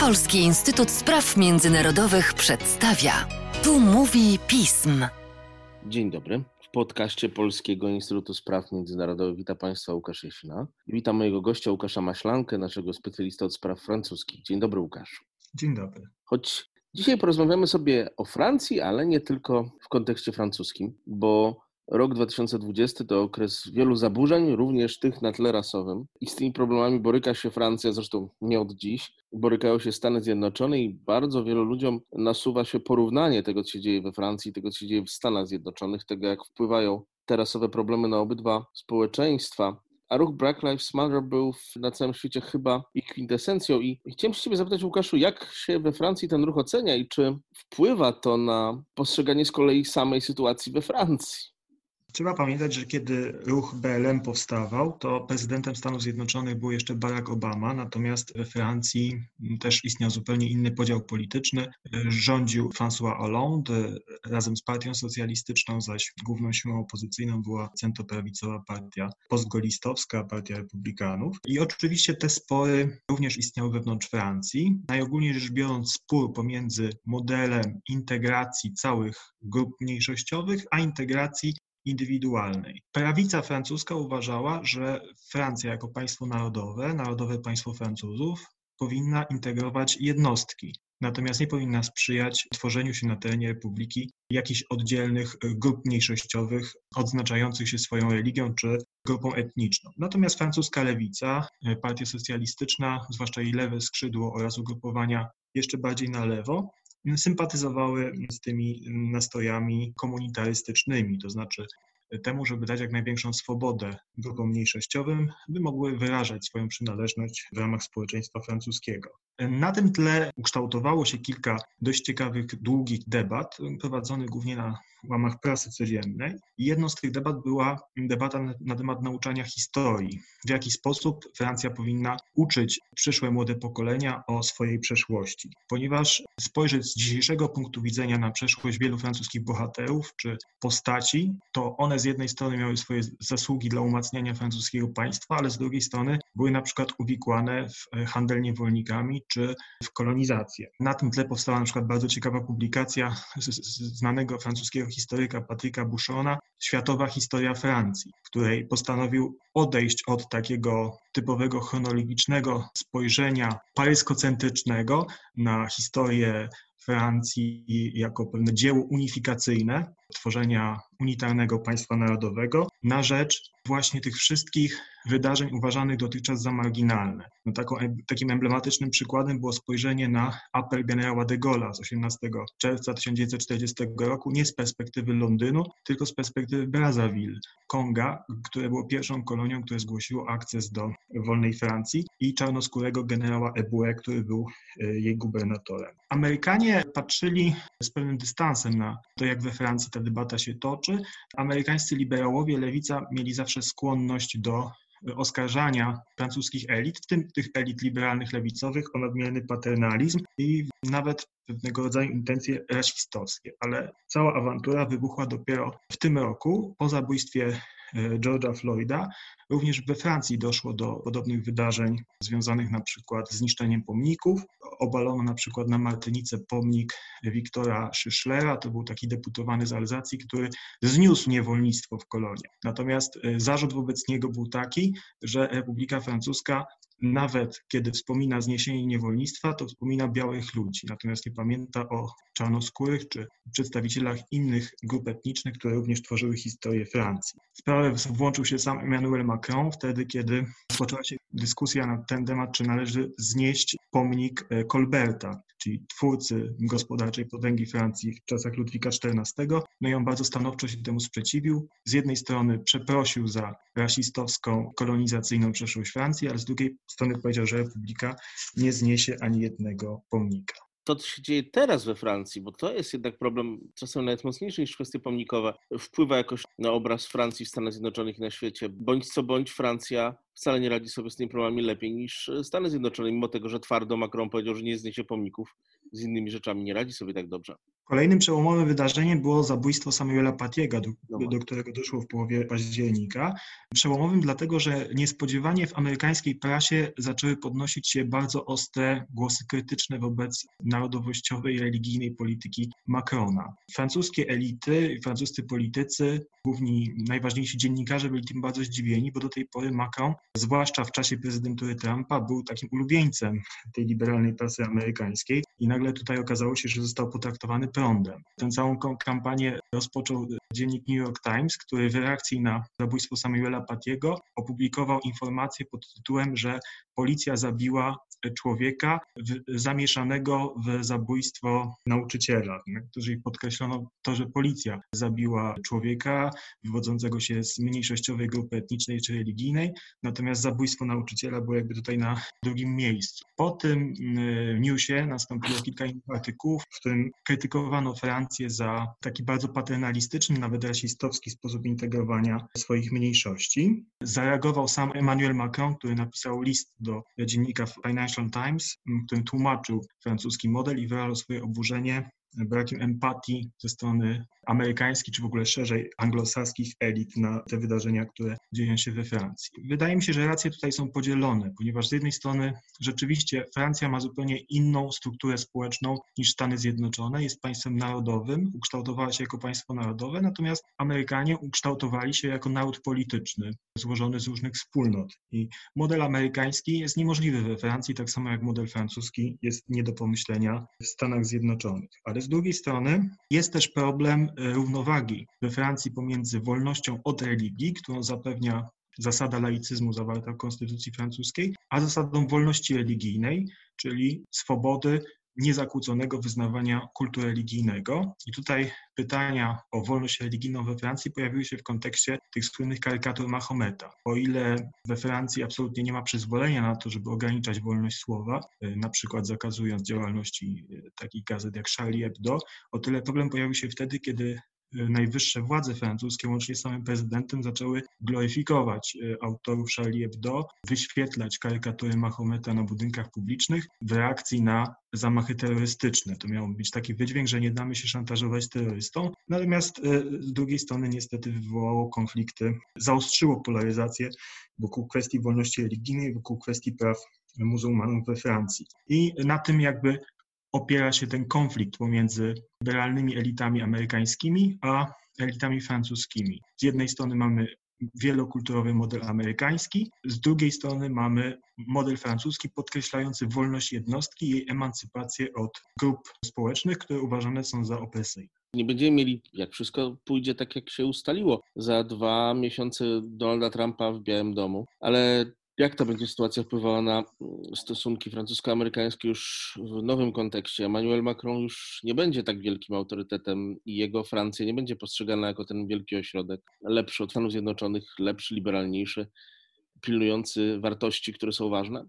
Polski Instytut Spraw Międzynarodowych przedstawia. Tu mówi pism. Dzień dobry. W podcaście Polskiego Instytutu Spraw Międzynarodowych witam Państwa Łukasz Jesina. Witam mojego gościa Łukasza Maślankę, naszego specjalista od spraw francuskich. Dzień dobry Łukasz. Dzień dobry. Choć dzisiaj porozmawiamy sobie o Francji, ale nie tylko w kontekście francuskim, bo Rok 2020 to okres wielu zaburzeń, również tych na tle rasowym. I z tymi problemami boryka się Francja, zresztą nie od dziś. Borykają się Stany Zjednoczone i bardzo wielu ludziom nasuwa się porównanie tego, co się dzieje we Francji, tego, co się dzieje w Stanach Zjednoczonych, tego, jak wpływają te rasowe problemy na obydwa społeczeństwa. A ruch Black Lives Matter był na całym świecie chyba ich kwintesencją. I chciałem się Ciebie zapytać, Łukaszu, jak się we Francji ten ruch ocenia i czy wpływa to na postrzeganie z kolei samej sytuacji we Francji? Trzeba pamiętać, że kiedy ruch BLM powstawał, to prezydentem Stanów Zjednoczonych był jeszcze Barack Obama, natomiast we Francji też istniał zupełnie inny podział polityczny. Rządził François Hollande razem z partią socjalistyczną, zaś główną siłą opozycyjną była centroprawicowa partia postgolistowska, partia republikanów. I oczywiście te spory również istniały wewnątrz Francji. Najogólniej rzecz biorąc spór pomiędzy modelem integracji całych grup mniejszościowych, a integracji indywidualnej. Prawica francuska uważała, że Francja jako państwo narodowe, narodowe państwo Francuzów, powinna integrować jednostki, natomiast nie powinna sprzyjać tworzeniu się na terenie republiki jakichś oddzielnych grup mniejszościowych odznaczających się swoją religią czy grupą etniczną. Natomiast francuska lewica, partia socjalistyczna, zwłaszcza jej lewe skrzydło oraz ugrupowania jeszcze bardziej na lewo, sympatyzowały z tymi nastrojami komunitarystycznymi, to znaczy temu, żeby dać jak największą swobodę grupom mniejszościowym, by mogły wyrażać swoją przynależność w ramach społeczeństwa francuskiego. Na tym tle ukształtowało się kilka dość ciekawych, długich debat, prowadzonych głównie na łamach prasy codziennej. Jedną z tych debat była debata na temat nauczania historii. W jaki sposób Francja powinna uczyć przyszłe młode pokolenia o swojej przeszłości. Ponieważ spojrzeć z dzisiejszego punktu widzenia na przeszłość wielu francuskich bohaterów czy postaci, to one z jednej strony miały swoje zasługi dla umacniania francuskiego państwa, ale z drugiej strony były na przykład uwikłane w handel niewolnikami czy w kolonizację. Na tym tle powstała na przykład bardzo ciekawa publikacja znanego francuskiego historyka Patryka Bouchona Światowa historia Francji, w której postanowił odejść od takiego typowego chronologicznego spojrzenia paryskocentrycznego na historię Francji jako pewne dzieło unifikacyjne, tworzenia unitarnego państwa narodowego na rzecz właśnie tych wszystkich wydarzeń uważanych dotychczas za marginalne. No taką, takim emblematycznym przykładem było spojrzenie na apel generała de Gaulle'a z 18 czerwca 1940 roku, nie z perspektywy Londynu, tylko z perspektywy Brazzaville, Konga, które było pierwszą kolonią, które zgłosiło akces do wolnej Francji i czarnoskórego generała Eboué, który był e, jej gubernatorem. Amerykanie patrzyli z pewnym dystansem na to, jak we Francji ta debata się toczy. Amerykańscy liberałowie, lewica mieli zawsze skłonność do oskarżania francuskich elit, w tym tych elit liberalnych, lewicowych, o nadmierny paternalizm i nawet pewnego rodzaju intencje rasistowskie. Ale cała awantura wybuchła dopiero w tym roku, po zabójstwie e, George'a Floyda. Również we Francji doszło do podobnych wydarzeń związanych na przykład z niszczeniem pomników. Obalono na przykład na Martynice pomnik Wiktora Szyszlera, to był taki deputowany z Alzacji, który zniósł niewolnictwo w kolonie. Natomiast e, zarzut wobec niego był taki, że Republika Francuska nawet kiedy wspomina zniesienie niewolnictwa, to wspomina białych ludzi, natomiast nie pamięta o czarnoskórych czy przedstawicielach innych grup etnicznych, które również tworzyły historię Francji. W sprawę włączył się sam Emmanuel Macron wtedy, kiedy poczęła się dyskusja na ten temat, czy należy znieść pomnik e, Colberta, czyli twórcy gospodarczej potęgi Francji w czasach Ludwika XIV. No i on bardzo stanowczo się temu sprzeciwił. Z jednej strony przeprosił za rasistowską, kolonizacyjną przeszłość Francji, ale z drugiej strony powiedział, że Republika nie zniesie ani jednego pomnika to, co się dzieje teraz we Francji, bo to jest jednak problem czasem nawet mocniejszy niż kwestie pomnikowe, wpływa jakoś na obraz Francji w Stanach Zjednoczonych i na świecie. Bądź co bądź Francja wcale nie radzi sobie z tymi problemami lepiej niż Stany Zjednoczone, mimo tego, że twardo Macron powiedział, że nie zniesie pomników, z innymi rzeczami nie radzi sobie tak dobrze. Kolejnym przełomowym wydarzeniem było zabójstwo Samuela Patiego, do, no do, którego doszło w połowie października. Przełomowym dlatego, że niespodziewanie w amerykańskiej prasie zaczęły podnosić się bardzo ostre głosy krytyczne wobec narodowościowej, religijnej polityki Macrona. Francuskie elity, francuscy politycy, główni najważniejsi dziennikarze byli tym bardzo zdziwieni, bo do tej pory Macron, zwłaszcza w czasie prezydentury Trumpa, był takim ulubieńcem tej liberalnej prasy amerykańskiej i nagle tutaj okazało się, że został potraktowany prądem. Tę całą kampanię rozpoczął dziennik New York Times, który w reakcji na zabójstwo Samuela Patiego opublikował informację pod tytułem, że policja zabiła człowieka zamieszanego w zabójstwo nauczyciela. Którzy podkreślono to, że policja zabiła człowieka wywodzącego się z mniejszościowej grupy etnicznej czy religijnej, natomiast zabójstwo nauczyciela było jakby tutaj na drugim miejscu. Po tym mm, newsie nastąpiło kilka innych artykułów, w którym krytykowano Francję za taki bardzo paternalistyczny, nawet rasistowski sposób integrowania swoich mniejszości. Zareagował sam Emmanuel Macron, który napisał list do dziennika Financial Times, w którym tłumaczył francuski model i wyrażał swoje oburzenie brakiem empatii ze strony amerykańskich, czy w ogóle szerzej anglosaskich elit na te wydarzenia, które dzieją się we Francji. Wydaje mi się, że racje tutaj są podzielone, ponieważ z jednej strony rzeczywiście Francja ma zupełnie inną strukturę społeczną niż Stany Zjednoczone, jest państwem narodowym, ukształtowała się jako państwo narodowe, natomiast Amerykanie ukształtowali się jako naród polityczny, złożony z różnych wspólnot. I model amerykański jest niemożliwy we Francji, tak samo jak model francuski jest nie do pomyślenia w Stanach Zjednoczonych. Ale z drugiej strony jest też problem e, równowagi we Francji pomiędzy wolnością od religii, którą zapewnia zasada laicyzmu zawarta w konstytucji francuskiej, a zasadą wolności religijnej, czyli swobody niezakłóconego wyznawania kultu religijnego. I tutaj pytania o wolność religijną we Francji pojawiły się w kontekście tych słynnych karykatur Mahometa. O ile we Francji absolutnie nie ma przyzwolenia na to, żeby ograniczać wolność słowa, e, na przykład zakazując działalności e, takich gazet jak Charlie Hebdo, o tyle problem pojawił się wtedy, kiedy najwyższe władze francuskie, łącznie z samym prezydentem, zaczęły gloryfikować e, autorów Charlie Hebdo, wyświetlać karykatury Mahometa na budynkach publicznych w reakcji na zamachy terrorystyczne. To miał być taki wydźwięk, że nie damy się szantażować terrorystą. Natomiast e, z drugiej strony niestety wywołało konflikty, zaostrzyło polaryzację wokół kwestii wolności religijnej, wokół kwestii praw muzułmanów we Francji. I na tym jakby opiera się ten konflikt pomiędzy liberalnymi elitami amerykańskimi a elitami francuskimi. Z jednej strony mamy wielokulturowy model amerykański, z drugiej strony mamy model francuski podkreślający wolność jednostki i jej emancypację od grup społecznych, które uważane są za opresyjne. Nie będziemy mieli, jak wszystko pójdzie tak, jak się ustaliło, za dwa miesiące Donalda Trumpa w Białym Domu, ale jak ta będzie sytuacja wpływała na mm, stosunki francusko-amerykańskie już w nowym kontekście? Emmanuel Macron już nie będzie tak wielkim autorytetem i jego Francja nie będzie postrzegana jako ten wielki ośrodek, lepszy od Stanów Zjednoczonych, lepszy, liberalniejszy, pilnujący wartości, które są ważne?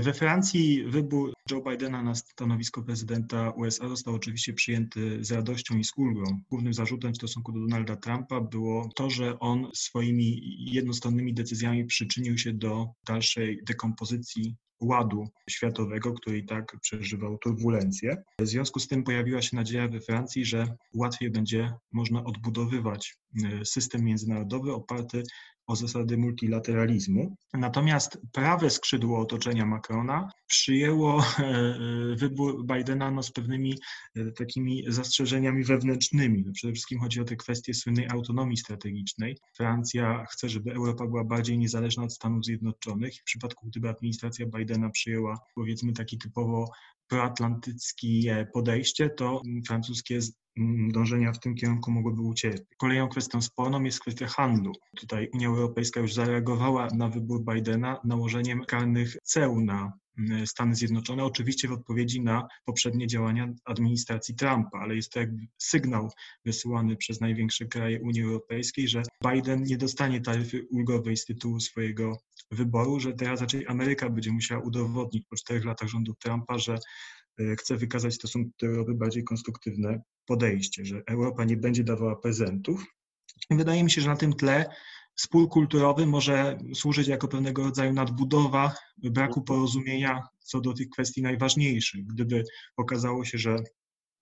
We Francji wybór Joe Bidena na stanowisko prezydenta USA został oczywiście przyjęty z radością i z ulgą. Głównym zarzutem w stosunku do Donalda Trumpa było to, że on swoimi jednostronnymi decyzjami przyczynił się do dalszej dekompozycji ładu światowego, który i tak przeżywał turbulencje. W związku z tym pojawiła się nadzieja we Francji, że łatwiej będzie można odbudowywać system międzynarodowy oparty o zasady multilateralizmu. Natomiast prawe skrzydło otoczenia Macrona przyjęło e, e, wybór Bidena no, z pewnymi e, takimi zastrzeżeniami wewnętrznymi. No, przede wszystkim chodzi o te kwestie słynnej autonomii strategicznej. Francja chce, żeby Europa była bardziej niezależna od Stanów Zjednoczonych. W przypadku, gdyby administracja Bidena przyjęła powiedzmy taki typowo proatlantyckie podejście, to francuskie dążenia w tym kierunku mogłyby ucierpieć. Kolejną kwestią sporną jest kwestia handlu. Tutaj Unia Europejska już zareagowała na wybór Bidena nałożeniem karnych ceł na mm, Stany Zjednoczone, oczywiście w odpowiedzi na poprzednie działania administracji Trumpa, ale jest to jakby sygnał wysyłany przez największe kraje Unii Europejskiej, że Biden nie dostanie taryfy ulgowej z tytułu swojego wyboru, że teraz raczej Ameryka będzie musiała udowodnić po czterech latach rządów Trumpa, że chce wykazać stosunku do Europy bardziej konstruktywne podejście, że Europa nie będzie dawała prezentów. Wydaje mi się, że na tym tle spór kulturowy może służyć jako pewnego rodzaju nadbudowa braku porozumienia co do tych kwestii najważniejszych. Gdyby okazało się, że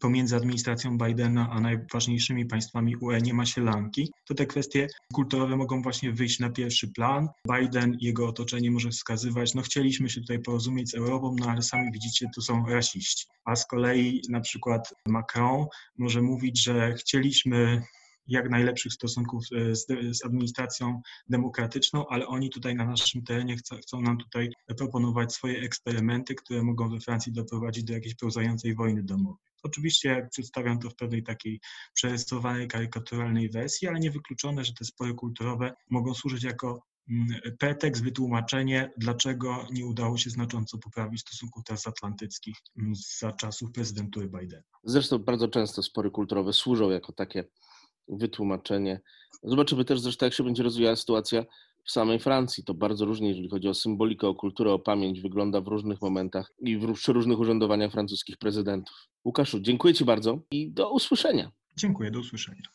pomiędzy administracją Bidena a najważniejszymi państwami UE nie ma sielanki, to te kwestie kulturowe mogą właśnie wyjść na pierwszy plan. Biden i jego otoczenie może wskazywać, no chcieliśmy się tutaj porozumieć z Europą, no ale sami widzicie, tu są rasiści. A z kolei na przykład Macron może mówić, że chcieliśmy jak najlepszych stosunków e, z, z, administracją demokratyczną, ale oni tutaj na naszym terenie chcą, chcą, nam tutaj proponować swoje eksperymenty, które mogą we Francji doprowadzić do jakiejś pełzającej wojny domowej. Oczywiście przedstawiam to w pewnej takiej przerysowanej, karykaturalnej wersji, ale niewykluczone, że te spory kulturowe mogą służyć jako mm, pretekst, wytłumaczenie, dlaczego nie udało się znacząco poprawić stosunków transatlantyckich mm, za czasów prezydentury Bidena. Zresztą bardzo często spory kulturowe służą jako takie wytłumaczenie. Zobaczymy też zresztą, jak się będzie rozwijała sytuacja w samej Francji. To bardzo różnie, jeżeli chodzi o symbolikę, o kulturę, o pamięć, wygląda w różnych momentach i w, przy różnych urzędowaniach francuskich prezydentów. Łukaszu, dziękuję Ci bardzo i do usłyszenia. Dziękuję, do usłyszenia.